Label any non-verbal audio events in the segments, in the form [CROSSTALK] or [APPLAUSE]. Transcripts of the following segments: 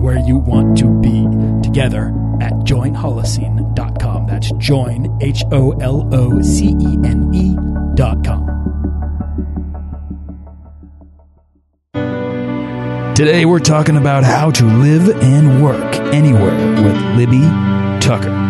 where you want to be together at joinholocene.com. That's join, H O L O C E N E.com. Today we're talking about how to live and work anywhere with Libby Tucker.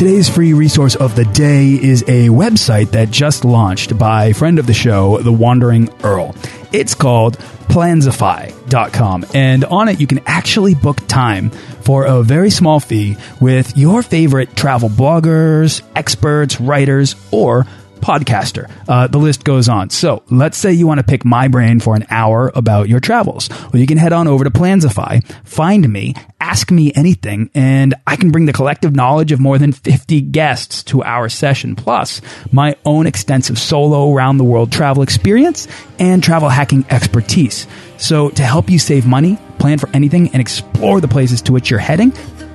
Today's free resource of the day is a website that just launched by friend of the show, The Wandering Earl. It's called Plansify.com, and on it you can actually book time for a very small fee with your favorite travel bloggers, experts, writers, or podcaster. Uh, the list goes on. So let's say you want to pick my brain for an hour about your travels. Well, you can head on over to Plansify, find me, ask me anything, and I can bring the collective knowledge of more than 50 guests to our session, plus my own extensive solo around the world travel experience and travel hacking expertise. So to help you save money, plan for anything, and explore the places to which you're heading,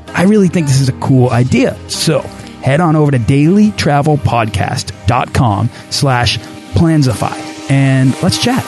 I really think this is a cool idea. So head on over to dailytravelpodcast.com slash plansify and let's chat.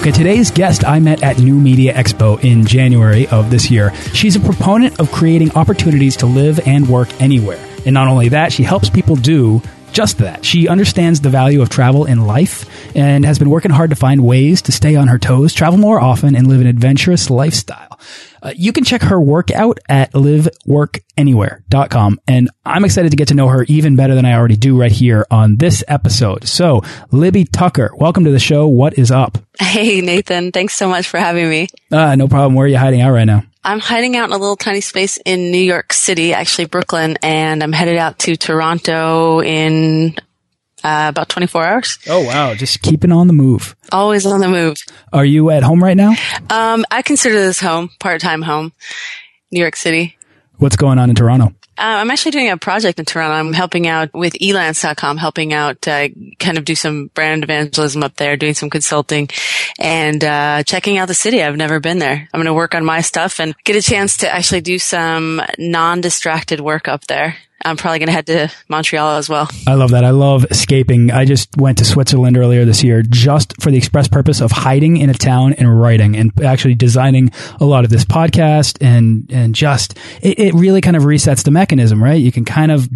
Okay, today's guest I met at New Media Expo in January of this year. She's a proponent of creating opportunities to live and work anywhere. And not only that, she helps people do just that. She understands the value of travel in life and has been working hard to find ways to stay on her toes, travel more often, and live an adventurous lifestyle. Uh, you can check her work out at liveworkanywhere.com. And I'm excited to get to know her even better than I already do right here on this episode. So, Libby Tucker, welcome to the show. What is up? Hey, Nathan. Thanks so much for having me. Uh, no problem. Where are you hiding out right now? I'm hiding out in a little tiny space in New York City, actually Brooklyn, and I'm headed out to Toronto in uh, about 24 hours. Oh, wow. Just keeping on the move. Always on the move. Are you at home right now? Um, I consider this home, part-time home, New York City. What's going on in Toronto? Uh, I'm actually doing a project in Toronto. I'm helping out with elance.com, helping out, uh, kind of do some brand evangelism up there, doing some consulting and, uh, checking out the city. I've never been there. I'm going to work on my stuff and get a chance to actually do some non-distracted work up there. I'm probably going to head to Montreal as well. I love that. I love escaping. I just went to Switzerland earlier this year just for the express purpose of hiding in a town and writing and actually designing a lot of this podcast and, and just, it, it really kind of resets the mechanism, right? You can kind of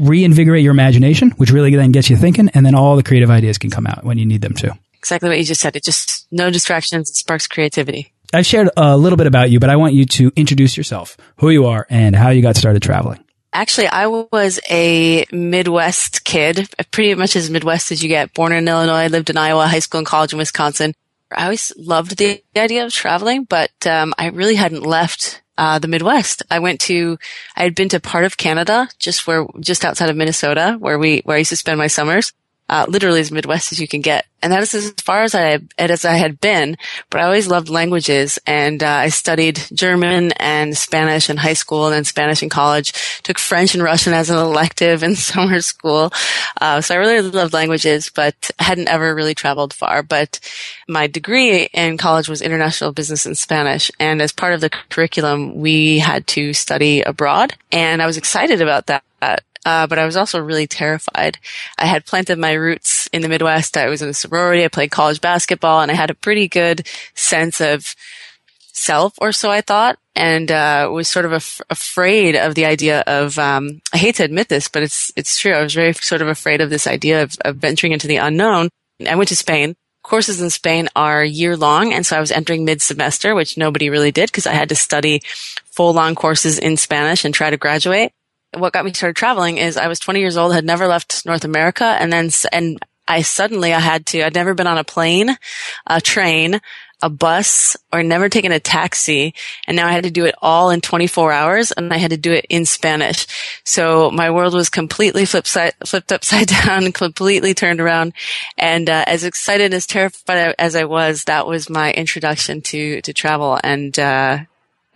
reinvigorate your imagination, which really then gets you thinking and then all the creative ideas can come out when you need them to. Exactly what you just said. It just, no distractions. It sparks creativity. I've shared a little bit about you, but I want you to introduce yourself, who you are and how you got started traveling. Actually, I was a Midwest kid, pretty much as Midwest as you get. Born in Illinois, lived in Iowa, high school and college in Wisconsin. I always loved the idea of traveling, but um, I really hadn't left uh, the Midwest. I went to, I had been to part of Canada, just where, just outside of Minnesota, where we, where I used to spend my summers uh, literally as Midwest as you can get. And that is as far as I, as I had been, but I always loved languages and, uh, I studied German and Spanish in high school and then Spanish in college, took French and Russian as an elective [LAUGHS] in summer school. Uh, so I really loved languages, but hadn't ever really traveled far. But my degree in college was international business and Spanish. And as part of the curriculum, we had to study abroad and I was excited about that. Uh, but I was also really terrified. I had planted my roots in the Midwest. I was in a sorority. I played college basketball and I had a pretty good sense of self or so I thought and uh, was sort of af- afraid of the idea of um, I hate to admit this but it's it's true I was very sort of afraid of this idea of, of venturing into the unknown I went to Spain courses in Spain are year long. And so I was entering mid semester, which nobody really did because I had to study full long courses in Spanish and try to graduate. What got me started traveling is I was 20 years old, had never left North America and then, and I suddenly I had to, I'd never been on a plane, a train, a bus or never taken a taxi. And now I had to do it all in 24 hours and I had to do it in Spanish. So my world was completely flipped, side, flipped upside [LAUGHS] down, completely turned around. And uh, as excited, as terrified as I was, that was my introduction to, to travel. And uh,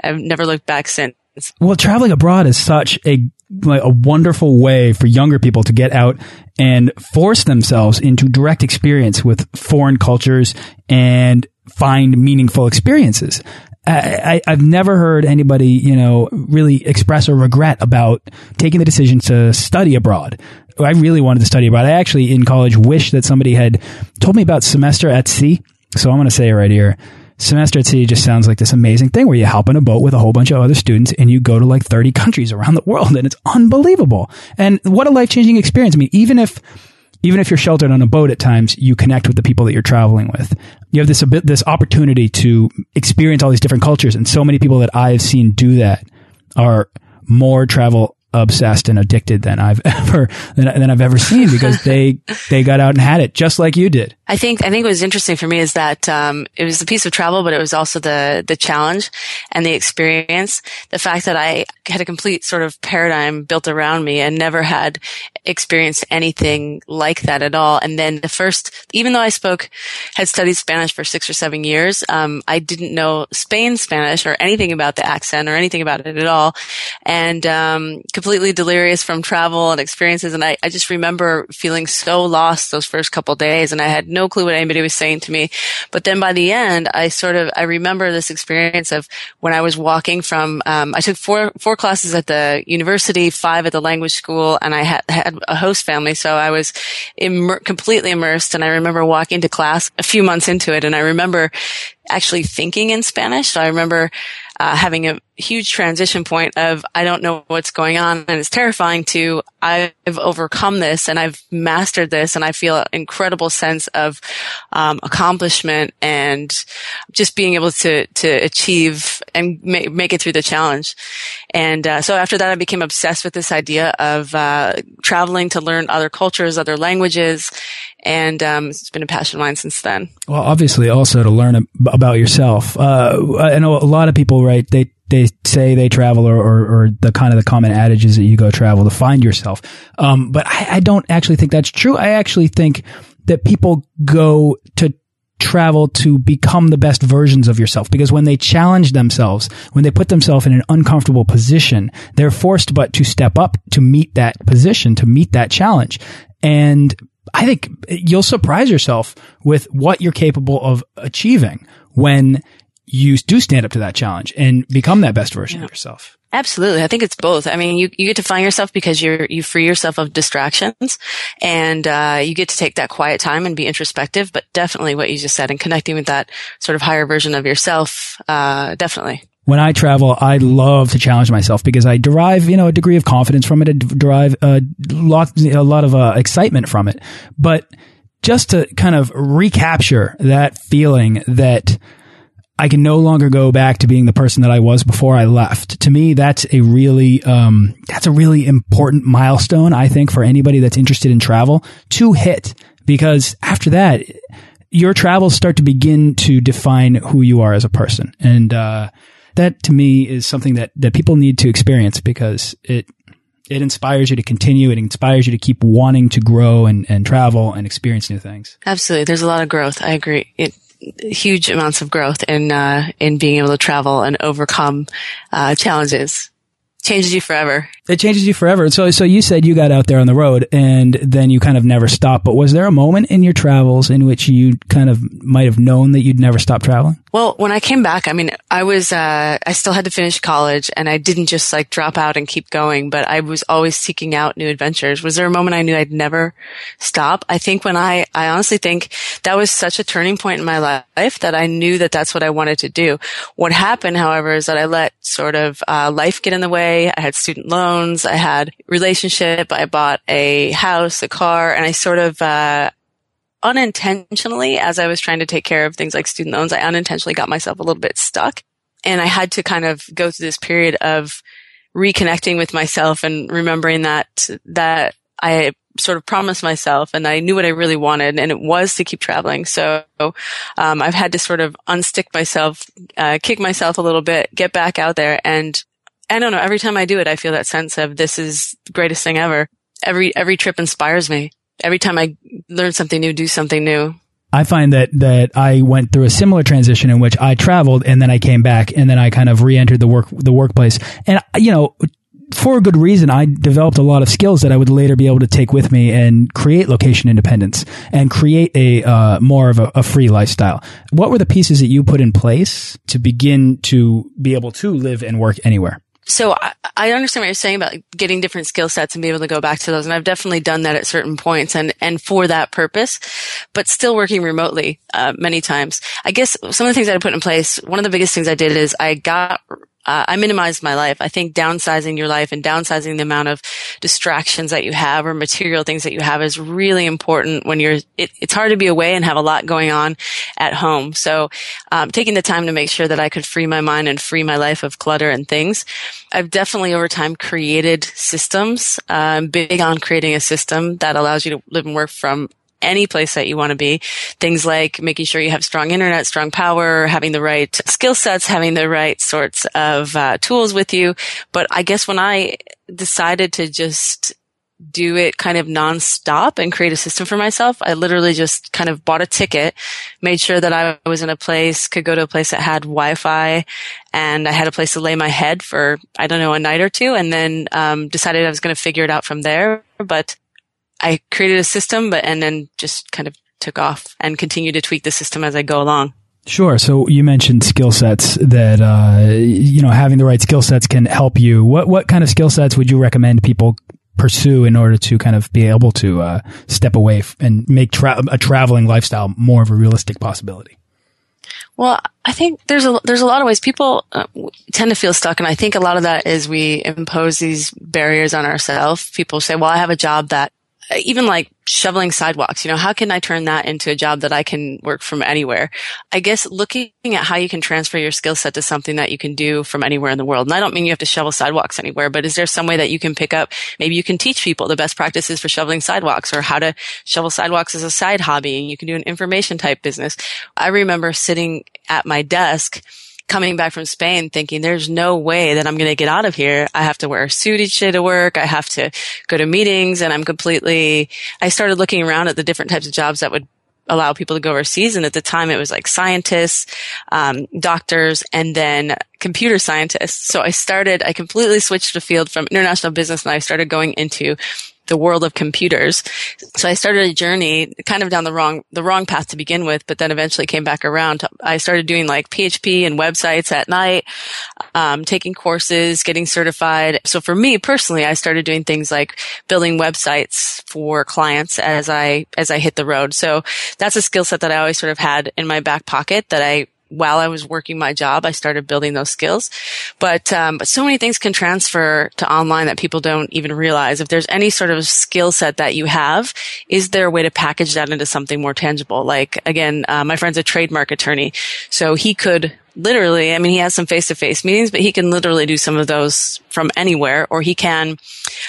I've never looked back since. Well, traveling abroad is such a like a wonderful way for younger people to get out and force themselves into direct experience with foreign cultures and find meaningful experiences. I, have never heard anybody, you know, really express a regret about taking the decision to study abroad. I really wanted to study abroad. I actually, in college, wish that somebody had told me about semester at sea. So I'm going to say it right here. Semester at Sea just sounds like this amazing thing where you hop on a boat with a whole bunch of other students and you go to like 30 countries around the world and it's unbelievable. And what a life changing experience. I mean, even if, even if you're sheltered on a boat at times, you connect with the people that you're traveling with. You have this, this opportunity to experience all these different cultures. And so many people that I've seen do that are more travel obsessed and addicted than I've [LAUGHS] ever than, than I've ever seen because [LAUGHS] they they got out and had it just like you did. I think I think what was interesting for me is that um, it was the piece of travel, but it was also the the challenge and the experience. The fact that I had a complete sort of paradigm built around me and never had experienced anything like that at all. And then the first, even though I spoke, had studied Spanish for six or seven years, um, I didn't know Spain Spanish or anything about the accent or anything about it at all, and um, completely delirious from travel and experiences. And I, I just remember feeling so lost those first couple days, and I had no clue what anybody was saying to me. But then by the end, I sort of I remember this experience of when I was walking from. Um, I took four four classes at the university, five at the language school, and I had, had a host family, so I was immer- completely immersed. And I remember walking to class a few months into it, and I remember actually thinking in Spanish. So I remember uh, having a huge transition point of I don't know what's going on and it's terrifying to I've overcome this and I've mastered this and I feel an incredible sense of um, accomplishment and just being able to to achieve and ma- make it through the challenge. And uh, so after that, I became obsessed with this idea of uh, traveling to learn other cultures, other languages, and um, it's been a passion of mine since then. Well, obviously, also to learn about yourself. Uh, I know a lot of people, right? They they say they travel, or, or, or the kind of the common adage is that you go travel to find yourself. Um, but I, I don't actually think that's true. I actually think that people go to travel to become the best versions of yourself because when they challenge themselves, when they put themselves in an uncomfortable position, they're forced but to step up to meet that position, to meet that challenge. And I think you'll surprise yourself with what you're capable of achieving when you do stand up to that challenge and become that best version yeah. of yourself. Absolutely. I think it's both. I mean, you, you get to find yourself because you're, you free yourself of distractions and, uh, you get to take that quiet time and be introspective, but definitely what you just said and connecting with that sort of higher version of yourself, uh, definitely when I travel, I love to challenge myself because I derive, you know, a degree of confidence from it. I derive a lot, a lot of uh, excitement from it. But just to kind of recapture that feeling that I can no longer go back to being the person that I was before I left. To me, that's a really, um, that's a really important milestone, I think, for anybody that's interested in travel to hit. Because after that, your travels start to begin to define who you are as a person. And, uh, that to me is something that, that people need to experience because it, it inspires you to continue. It inspires you to keep wanting to grow and, and travel and experience new things. Absolutely. There's a lot of growth. I agree. It, huge amounts of growth in, uh, in being able to travel and overcome, uh, challenges changes you forever. It changes you forever. So, so you said you got out there on the road and then you kind of never stopped. But was there a moment in your travels in which you kind of might have known that you'd never stop traveling? Well, when I came back, I mean, I was, uh, I still had to finish college and I didn't just like drop out and keep going, but I was always seeking out new adventures. Was there a moment I knew I'd never stop? I think when I, I honestly think that was such a turning point in my life that I knew that that's what I wanted to do. What happened, however, is that I let sort of, uh, life get in the way. I had student loans. I had relationship. I bought a house, a car, and I sort of, uh, unintentionally, as I was trying to take care of things like student loans, I unintentionally got myself a little bit stuck. And I had to kind of go through this period of reconnecting with myself and remembering that, that I sort of promised myself and I knew what I really wanted and it was to keep traveling. So, um, I've had to sort of unstick myself, uh, kick myself a little bit, get back out there. And I don't know, every time I do it, I feel that sense of this is the greatest thing ever. Every, every trip inspires me. Every time I learn something new, do something new. I find that that I went through a similar transition in which I traveled and then I came back and then I kind of re-entered the work the workplace. And you know, for a good reason, I developed a lot of skills that I would later be able to take with me and create location independence and create a uh, more of a, a, free lifestyle. What were the pieces that you put in place to begin to be able to live and work anywhere? So I, I understand what you're saying about getting different skill sets and be able to go back to those. And I've definitely done that at certain points and, and for that purpose, but still working remotely, uh, many times. I guess some of the things I put in place, one of the biggest things I did is I got uh, I minimized my life. I think downsizing your life and downsizing the amount of distractions that you have or material things that you have is really important when you're, it, it's hard to be away and have a lot going on at home. So, um, taking the time to make sure that I could free my mind and free my life of clutter and things. I've definitely over time created systems. Uh, I'm big on creating a system that allows you to live and work from any place that you want to be. Things like making sure you have strong internet, strong power, having the right skill sets, having the right sorts of uh, tools with you. But I guess when I decided to just do it kind of nonstop and create a system for myself. I literally just kind of bought a ticket, made sure that I was in a place, could go to a place that had Wi-Fi and I had a place to lay my head for, I don't know, a night or two and then, um, decided I was going to figure it out from there. But I created a system, but and then just kind of took off and continue to tweak the system as I go along. Sure. So you mentioned skill sets that uh, you know having the right skill sets can help you. What what kind of skill sets would you recommend people pursue in order to kind of be able to uh, step away and make tra a traveling lifestyle more of a realistic possibility? Well, I think there's a there's a lot of ways people uh, tend to feel stuck, and I think a lot of that is we impose these barriers on ourselves. People say, "Well, I have a job that even like shoveling sidewalks, you know, how can I turn that into a job that I can work from anywhere? I guess looking at how you can transfer your skill set to something that you can do from anywhere in the world. And I don't mean you have to shovel sidewalks anywhere, but is there some way that you can pick up? Maybe you can teach people the best practices for shoveling sidewalks or how to shovel sidewalks as a side hobby and you can do an information type business. I remember sitting at my desk coming back from Spain thinking there's no way that I'm going to get out of here. I have to wear a suit each day to work. I have to go to meetings and I'm completely, I started looking around at the different types of jobs that would allow people to go overseas. And at the time it was like scientists, um, doctors, and then computer scientists. So I started, I completely switched the field from international business and I started going into the world of computers. So I started a journey kind of down the wrong, the wrong path to begin with, but then eventually came back around. I started doing like PHP and websites at night, um, taking courses, getting certified. So for me personally, I started doing things like building websites for clients as I, as I hit the road. So that's a skill set that I always sort of had in my back pocket that I while I was working my job, I started building those skills. But, um, but so many things can transfer to online that people don't even realize. If there's any sort of skill set that you have, is there a way to package that into something more tangible? Like, again, uh, my friend's a trademark attorney. So he could literally, I mean, he has some face-to-face meetings, but he can literally do some of those from anywhere, or he can.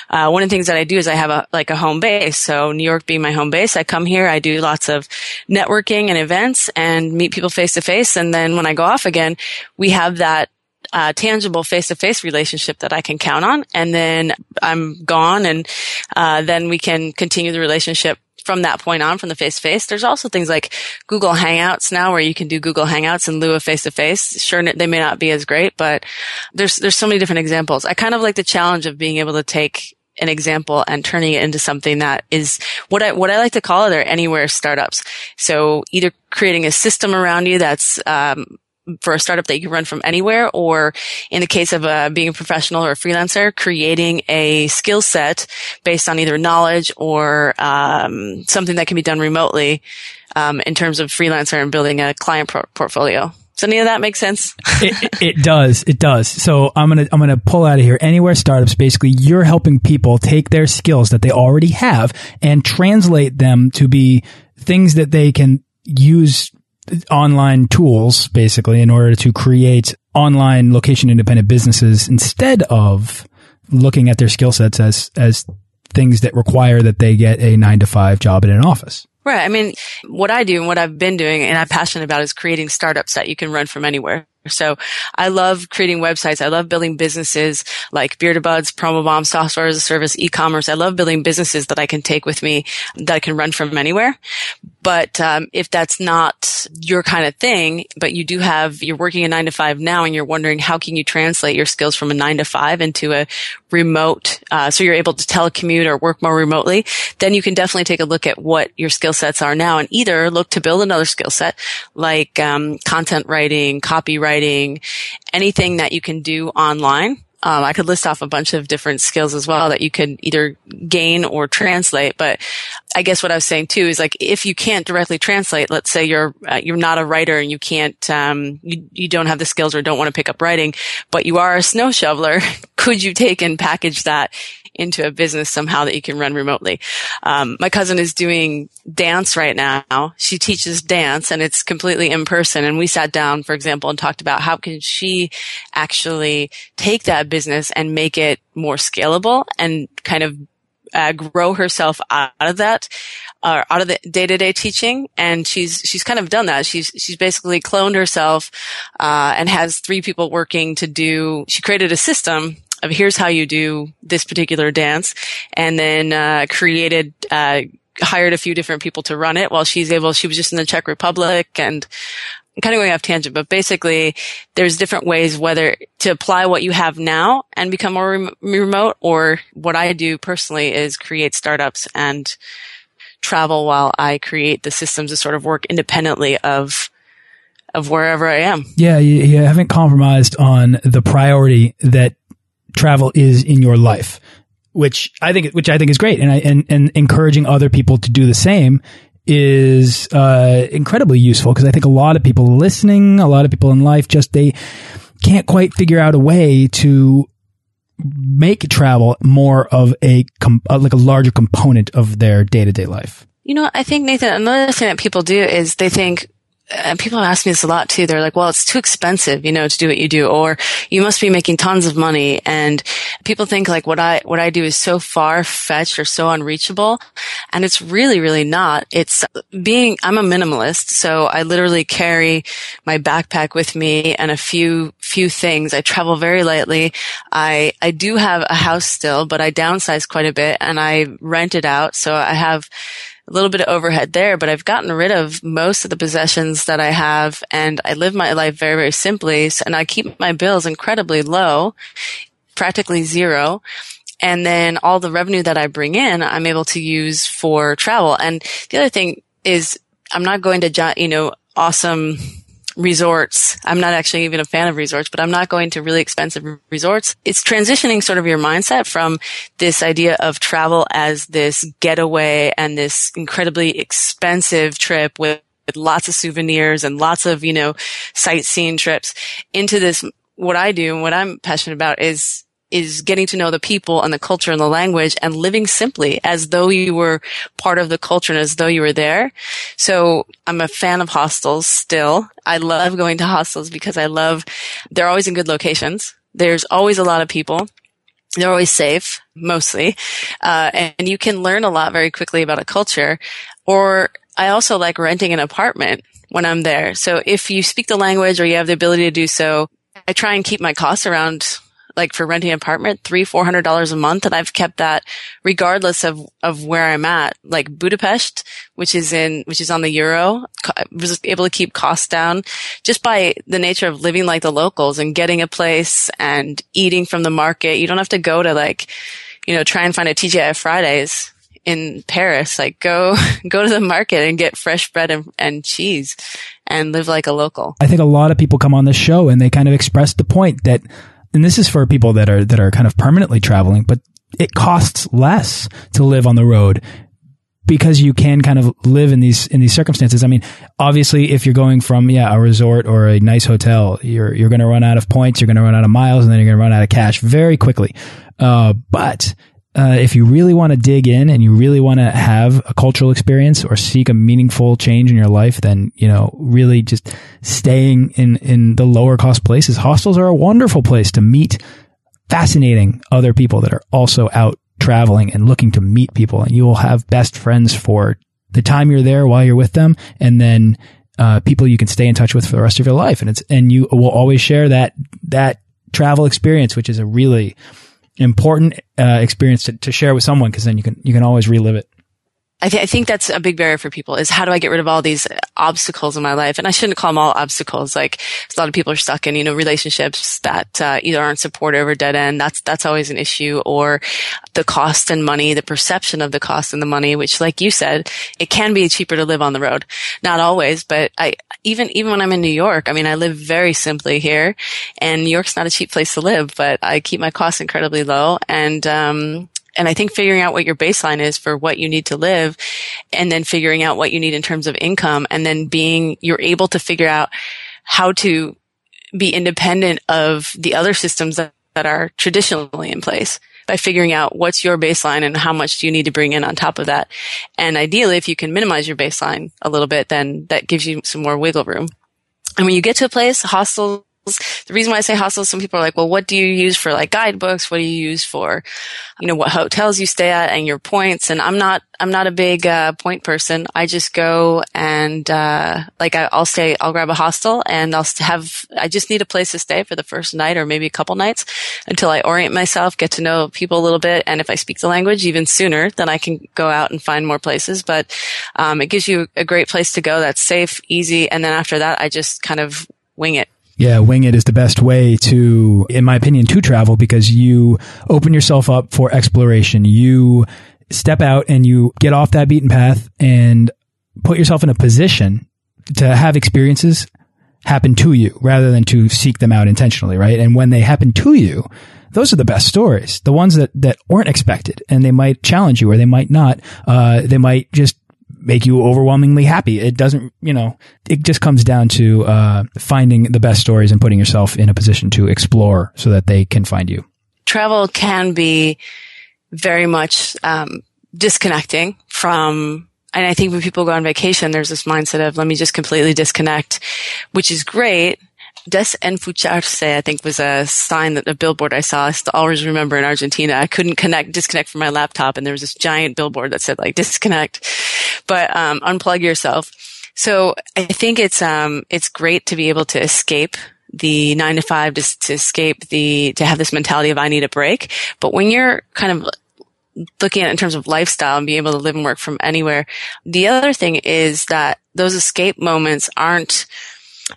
Uh, one of the things that I do is I have a like a home base. So New York being my home base, I come here, I do lots of networking and events, and meet people face-to-face. And then when I go off again, we have that uh, tangible face-to-face relationship that I can count on, and then I'm gone, and uh, then we can continue the relationship from that point on, from the face to face. There's also things like Google Hangouts now where you can do Google Hangouts in lieu of face to face. Sure, they may not be as great, but there's, there's so many different examples. I kind of like the challenge of being able to take an example and turning it into something that is what I, what I like to call it are anywhere startups. So either creating a system around you that's, um, for a startup that you can run from anywhere, or in the case of uh, being a professional or a freelancer, creating a skill set based on either knowledge or um, something that can be done remotely um, in terms of freelancer and building a client pro- portfolio. Does any of that make sense? [LAUGHS] it, it, does. It does. So I'm gonna I'm gonna pull out of here. Anywhere startups, basically, you're helping people take their skills that they already have and translate them to be things that they can use online tools basically in order to create online location independent businesses instead of looking at their skill sets as as things that require that they get a 9 to 5 job in an office. Right. I mean, what I do and what I've been doing and I'm passionate about is creating startups that you can run from anywhere. So I love creating websites. I love building businesses like Bearded Buds, Promo Bomb, software as a service, e-commerce. I love building businesses that I can take with me that I can run from anywhere. But um, if that's not your kind of thing, but you do have, you're working a nine to five now and you're wondering how can you translate your skills from a nine to five into a remote, uh, so you're able to telecommute or work more remotely, then you can definitely take a look at what your skill sets are now and either look to build another skill set like um, content writing, copywriting, anything that you can do online um, I could list off a bunch of different skills as well that you could either gain or translate. But I guess what I was saying too is like if you can't directly translate, let's say you're uh, you're not a writer and you can't um, you you don't have the skills or don't want to pick up writing, but you are a snow shoveler. [LAUGHS] could you take and package that into a business somehow that you can run remotely. Um, my cousin is doing dance right now. She teaches dance and it's completely in person. And we sat down, for example, and talked about how can she actually take that business and make it more scalable and kind of uh, grow herself out of that, uh, out of the day to day teaching. And she's, she's kind of done that. She's, she's basically cloned herself, uh, and has three people working to do, she created a system of here's how you do this particular dance and then, uh, created, uh, hired a few different people to run it while she's able, she was just in the Czech Republic and I'm kind of going off tangent, but basically there's different ways whether to apply what you have now and become more rem- remote or what I do personally is create startups and travel while I create the systems to sort of work independently of of wherever I am. Yeah, you, you haven't compromised on the priority that travel is in your life, which I think, which I think is great. And I, and, and encouraging other people to do the same is, uh, incredibly useful because I think a lot of people listening, a lot of people in life just, they can't quite figure out a way to make travel more of a, uh, like a larger component of their day to day life. You know, I think Nathan, another thing that people do is they think, and people ask me this a lot too. They're like, well, it's too expensive, you know, to do what you do, or you must be making tons of money. And people think like what I, what I do is so far fetched or so unreachable. And it's really, really not. It's being, I'm a minimalist. So I literally carry my backpack with me and a few, few things. I travel very lightly. I, I do have a house still, but I downsize quite a bit and I rent it out. So I have, a little bit of overhead there, but I've gotten rid of most of the possessions that I have and I live my life very, very simply. And I keep my bills incredibly low, practically zero. And then all the revenue that I bring in, I'm able to use for travel. And the other thing is I'm not going to, you know, awesome resorts. I'm not actually even a fan of resorts, but I'm not going to really expensive resorts. It's transitioning sort of your mindset from this idea of travel as this getaway and this incredibly expensive trip with, with lots of souvenirs and lots of, you know, sightseeing trips into this what I do and what I'm passionate about is is getting to know the people and the culture and the language and living simply as though you were part of the culture and as though you were there. So I'm a fan of hostels still. I love going to hostels because I love, they're always in good locations. There's always a lot of people. They're always safe, mostly. Uh, and you can learn a lot very quickly about a culture. Or I also like renting an apartment when I'm there. So if you speak the language or you have the ability to do so, I try and keep my costs around like for renting an apartment, three, four hundred dollars a month. And I've kept that regardless of, of where I'm at. Like Budapest, which is in, which is on the euro, was able to keep costs down just by the nature of living like the locals and getting a place and eating from the market. You don't have to go to like, you know, try and find a TGI Fridays in Paris. Like go, [LAUGHS] go to the market and get fresh bread and, and cheese and live like a local. I think a lot of people come on this show and they kind of express the point that and this is for people that are that are kind of permanently traveling, but it costs less to live on the road because you can kind of live in these in these circumstances. I mean, obviously, if you're going from yeah a resort or a nice hotel, you're you're going to run out of points, you're going to run out of miles, and then you're going to run out of cash very quickly. Uh, but uh, if you really want to dig in and you really want to have a cultural experience or seek a meaningful change in your life, then, you know, really just staying in, in the lower cost places. Hostels are a wonderful place to meet fascinating other people that are also out traveling and looking to meet people. And you will have best friends for the time you're there while you're with them. And then, uh, people you can stay in touch with for the rest of your life. And it's, and you will always share that, that travel experience, which is a really, important uh, experience to, to share with someone because then you can you can always relive it. I, th- I, think that's a big barrier for people is how do I get rid of all these obstacles in my life? And I shouldn't call them all obstacles. Like a lot of people are stuck in, you know, relationships that uh, either aren't supportive or dead end. That's, that's always an issue or the cost and money, the perception of the cost and the money, which like you said, it can be cheaper to live on the road. Not always, but I, even, even when I'm in New York, I mean, I live very simply here and New York's not a cheap place to live, but I keep my costs incredibly low. And, um, and I think figuring out what your baseline is for what you need to live and then figuring out what you need in terms of income and then being, you're able to figure out how to be independent of the other systems that, that are traditionally in place by figuring out what's your baseline and how much do you need to bring in on top of that. And ideally, if you can minimize your baseline a little bit, then that gives you some more wiggle room. And when you get to a place, hostels the reason why I say hostels, some people are like, well, what do you use for like guidebooks? What do you use for, you know, what hotels you stay at and your points? And I'm not, I'm not a big, uh, point person. I just go and, uh, like I, will stay, I'll grab a hostel and I'll have, I just need a place to stay for the first night or maybe a couple nights until I orient myself, get to know people a little bit. And if I speak the language even sooner, then I can go out and find more places. But, um, it gives you a great place to go that's safe, easy. And then after that, I just kind of wing it. Yeah, wing it is the best way to, in my opinion, to travel because you open yourself up for exploration. You step out and you get off that beaten path and put yourself in a position to have experiences happen to you rather than to seek them out intentionally, right? And when they happen to you, those are the best stories. The ones that, that weren't expected and they might challenge you or they might not. Uh, they might just make you overwhelmingly happy. It doesn't, you know, it just comes down to uh, finding the best stories and putting yourself in a position to explore so that they can find you. Travel can be very much um, disconnecting from and I think when people go on vacation, there's this mindset of let me just completely disconnect, which is great desenfucharse, I think was a sign that a billboard I saw. I still always remember in Argentina. I couldn't connect, disconnect from my laptop and there was this giant billboard that said like disconnect, but, um, unplug yourself. So I think it's, um, it's great to be able to escape the nine to five to, to escape the, to have this mentality of I need a break. But when you're kind of looking at in terms of lifestyle and being able to live and work from anywhere, the other thing is that those escape moments aren't,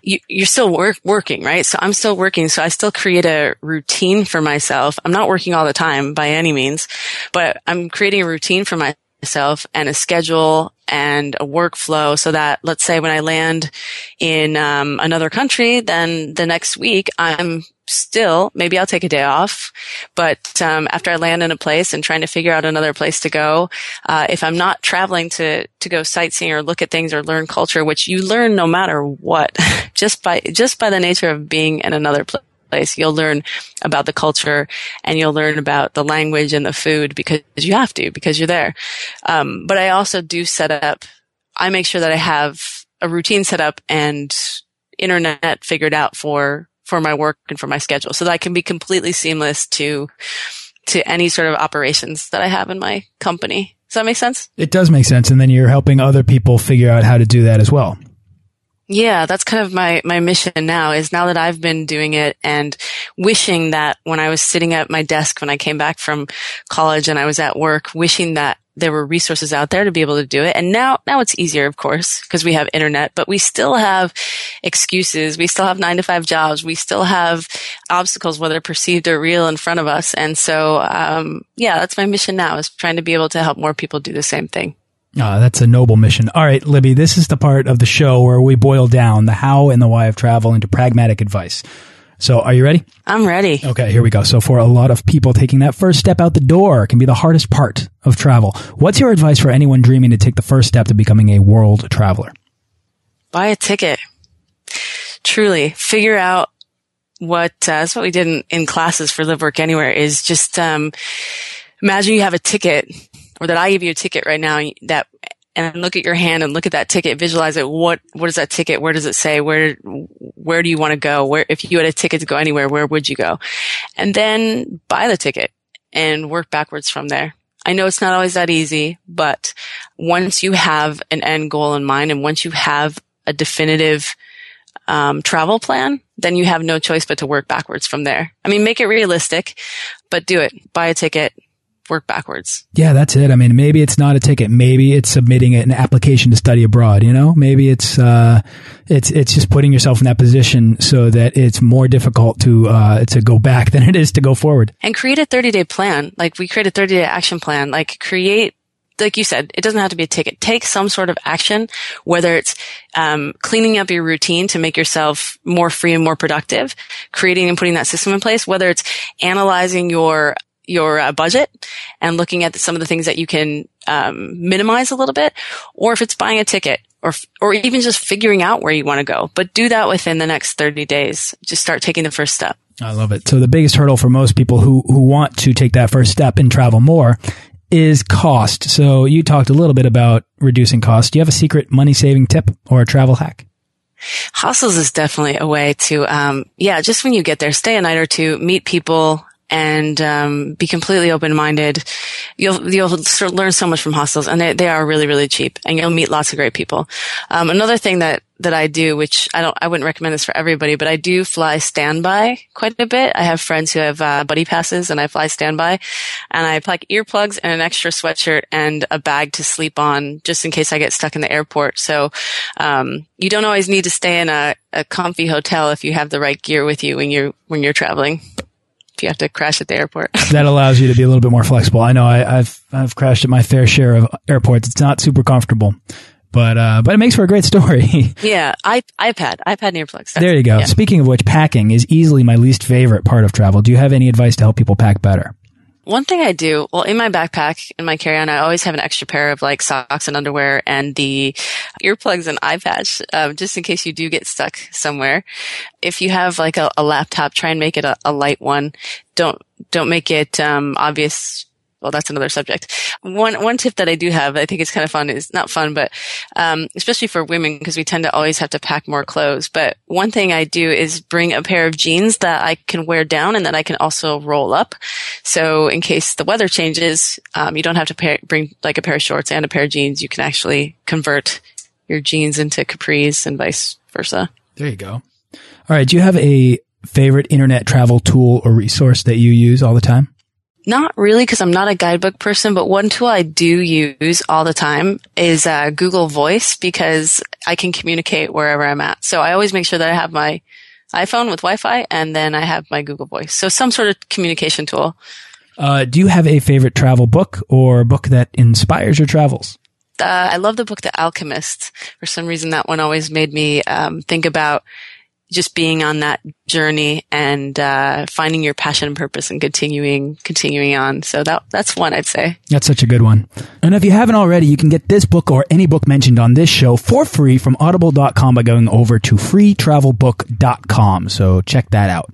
you, are still work, working, right? So I'm still working. So I still create a routine for myself. I'm not working all the time by any means, but I'm creating a routine for myself and a schedule and a workflow so that let's say when I land in um, another country, then the next week I'm still maybe I'll take a day off, but um, after I land in a place and trying to figure out another place to go, uh, if I'm not traveling to to go sightseeing or look at things or learn culture, which you learn no matter what, [LAUGHS] just by just by the nature of being in another place place. You'll learn about the culture and you'll learn about the language and the food because you have to, because you're there. Um, but I also do set up, I make sure that I have a routine set up and internet figured out for for my work and for my schedule so that I can be completely seamless to to any sort of operations that I have in my company. Does that make sense? It does make sense. And then you're helping other people figure out how to do that as well. Yeah, that's kind of my, my mission now is now that I've been doing it and wishing that when I was sitting at my desk when I came back from college and I was at work, wishing that there were resources out there to be able to do it. And now, now it's easier, of course, because we have internet, but we still have excuses. We still have nine to five jobs. We still have obstacles, whether perceived or real in front of us. And so, um, yeah, that's my mission now is trying to be able to help more people do the same thing. Oh, that's a noble mission. All right, Libby, this is the part of the show where we boil down the how and the why of travel into pragmatic advice. So are you ready? I'm ready. Okay, here we go. So for a lot of people, taking that first step out the door can be the hardest part of travel. What's your advice for anyone dreaming to take the first step to becoming a world traveler? Buy a ticket. Truly, figure out what, uh, that's what we did in, in classes for Live Work Anywhere is just, um, imagine you have a ticket or that I give you a ticket right now that and look at your hand and look at that ticket, visualize it. What, what is that ticket? Where does it say? Where, where do you want to go? Where, if you had a ticket to go anywhere, where would you go? And then buy the ticket and work backwards from there. I know it's not always that easy, but once you have an end goal in mind and once you have a definitive um, travel plan, then you have no choice but to work backwards from there. I mean, make it realistic, but do it. Buy a ticket, work backwards. Yeah, that's it. I mean, maybe it's not a ticket. Maybe it's submitting an application to study abroad. You know, maybe it's uh, it's it's just putting yourself in that position so that it's more difficult to uh, to go back [LAUGHS] than it is to go forward. And create a thirty day plan. Like we create a thirty day action plan. Like create. Like you said, it doesn't have to be a ticket. Take some sort of action, whether it's um, cleaning up your routine to make yourself more free and more productive, creating and putting that system in place, whether it's analyzing your your uh, budget and looking at some of the things that you can um, minimize a little bit, or if it's buying a ticket, or or even just figuring out where you want to go. But do that within the next thirty days. Just start taking the first step. I love it. So the biggest hurdle for most people who who want to take that first step and travel more is cost. So you talked a little bit about reducing cost. Do you have a secret money saving tip or a travel hack? Hostels is definitely a way to, um, yeah, just when you get there, stay a night or two, meet people, and um, be completely open-minded. You'll you'll learn so much from hostels, and they they are really really cheap, and you'll meet lots of great people. Um, another thing that that I do, which I don't I wouldn't recommend this for everybody, but I do fly standby quite a bit. I have friends who have uh, buddy passes, and I fly standby, and I pack earplugs and an extra sweatshirt and a bag to sleep on, just in case I get stuck in the airport. So um, you don't always need to stay in a, a comfy hotel if you have the right gear with you when you're when you're traveling if you have to crash at the airport. [LAUGHS] that allows you to be a little bit more flexible. I know I, have I've crashed at my fair share of airports. It's not super comfortable, but uh, but it makes for a great story. [LAUGHS] yeah, I, iPad, iPad and earplugs. there you go. Yeah. Speaking of which, packing is easily my least favorite part of travel. Do you have any advice to help people pack better? One thing I do, well, in my backpack, in my carry-on, I always have an extra pair of like socks and underwear and the earplugs and eye patch, um, just in case you do get stuck somewhere. If you have like a, a laptop, try and make it a, a light one. Don't, don't make it, um, obvious well, that's another subject. One one tip that I do have, I think it's kind of fun, is not fun, but um, especially for women because we tend to always have to pack more clothes. But one thing I do is bring a pair of jeans that I can wear down and that I can also roll up. So in case the weather changes, um, you don't have to bring like a pair of shorts and a pair of jeans. You can actually convert your jeans into capris and vice versa. There you go. All right. Do you have a favorite internet travel tool or resource that you use all the time? Not really, because I'm not a guidebook person, but one tool I do use all the time is uh, Google Voice because I can communicate wherever I'm at. So I always make sure that I have my iPhone with Wi-Fi and then I have my Google Voice. So some sort of communication tool. Uh, do you have a favorite travel book or book that inspires your travels? Uh, I love the book The Alchemist. For some reason, that one always made me um, think about just being on that journey and uh, finding your passion and purpose and continuing continuing on. So that that's one I'd say. That's such a good one. And if you haven't already, you can get this book or any book mentioned on this show for free from audible.com by going over to freetravelbook.com. So check that out.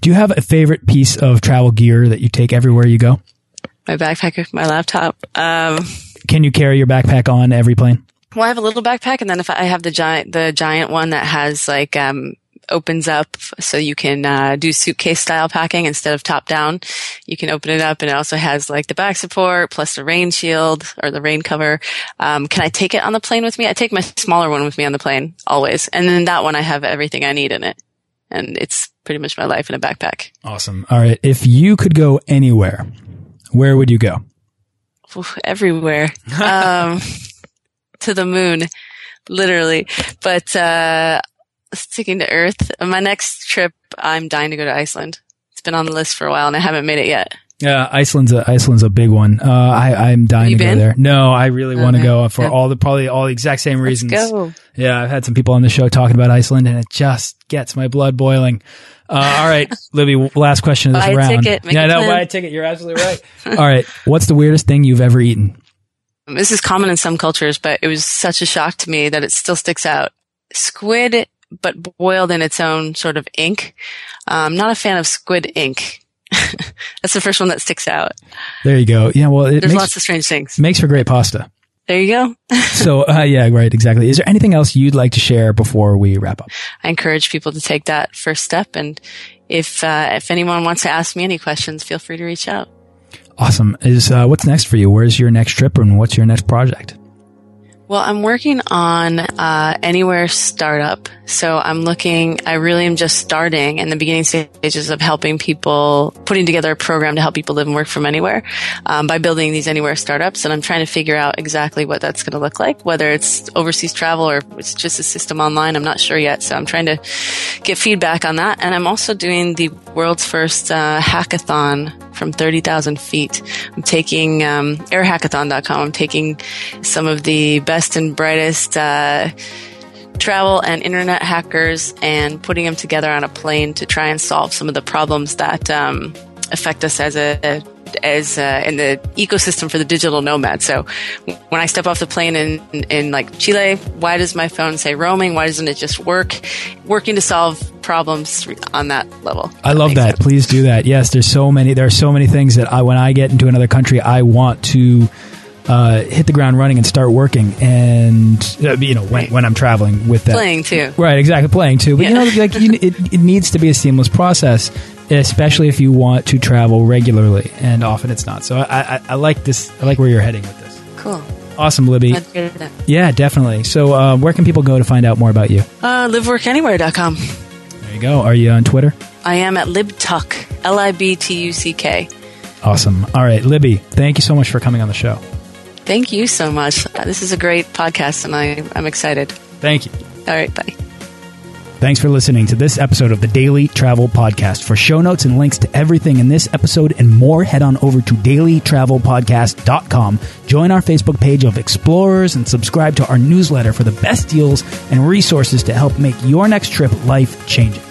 Do you have a favorite piece of travel gear that you take everywhere you go? My backpack, my laptop. Um, can you carry your backpack on every plane? Well, I have a little backpack, and then if I have the giant, the giant one that has like um, opens up, so you can uh, do suitcase style packing instead of top down. You can open it up, and it also has like the back support plus the rain shield or the rain cover. Um, can I take it on the plane with me? I take my smaller one with me on the plane always, and then that one I have everything I need in it, and it's pretty much my life in a backpack. Awesome. All right, if you could go anywhere, where would you go? Oof, everywhere. [LAUGHS] um, to the moon, literally. But uh, sticking to Earth, my next trip, I'm dying to go to Iceland. It's been on the list for a while, and I haven't made it yet. Yeah, Iceland's a Iceland's a big one. Uh, I I'm dying to go there. No, I really want to go for yeah. all the probably all the exact same reasons. Yeah, I've had some people on the show talking about Iceland, and it just gets my blood boiling. Uh, all right, [LAUGHS] Libby, last question of this buy round. Ticket, yeah, no, buy a ticket. You're absolutely right. [LAUGHS] all right, what's the weirdest thing you've ever eaten? This is common in some cultures, but it was such a shock to me that it still sticks out. Squid, but boiled in its own sort of ink. I'm not a fan of squid ink. [LAUGHS] That's the first one that sticks out. There you go. Yeah, well, it There's makes, lots of strange things. makes for great pasta. There you go. [LAUGHS] So, uh, yeah, right, exactly. Is there anything else you'd like to share before we wrap up? I encourage people to take that first step. And if, uh, if anyone wants to ask me any questions, feel free to reach out. Awesome. Is uh, what's next for you? Where's your next trip, and what's your next project? Well, I'm working on uh, Anywhere Startup. So I'm looking, I really am just starting in the beginning stages of helping people, putting together a program to help people live and work from anywhere um, by building these Anywhere startups. And I'm trying to figure out exactly what that's going to look like, whether it's overseas travel or it's just a system online. I'm not sure yet. So I'm trying to get feedback on that. And I'm also doing the world's first uh, hackathon from 30,000 feet. I'm taking um, airhackathon.com. I'm taking some of the best and brightest uh, travel and internet hackers and putting them together on a plane to try and solve some of the problems that um, affect us as a as uh, in the ecosystem for the digital nomad. So when I step off the plane in, in, in like Chile, why does my phone say roaming? Why doesn't it just work? Working to solve problems on that level. I love that. Please do that. Yes, there's so many. There are so many things that I, when I get into another country, I want to uh, hit the ground running and start working. And uh, you know, when, Right. when I'm traveling with that, Playing too. Right, exactly, playing too. But you know, like you, it, it needs to be a seamless process, especially if you want to travel regularly. And often it's not. So I, I, I like this. I like where you're heading with this. Cool. Awesome, Libby. Yeah, definitely. So uh, where can people go to find out more about you? Uh, liveworkanywhere.com. There you go. Are you on Twitter? I am at libtuck, L-I-B-T-U-C-K. Awesome. All right, Libby. Thank you so much for coming on the show. Thank you so much. Uh, This is a great podcast, and I, I'm excited. Thank you. All right, bye. Thanks for listening to this episode of the Daily Travel Podcast. For show notes and links to everything in this episode and more, head on over to dailytravelpodcast.com. Join our Facebook page of explorers and subscribe to our newsletter for the best deals and resources to help make your next trip life changing.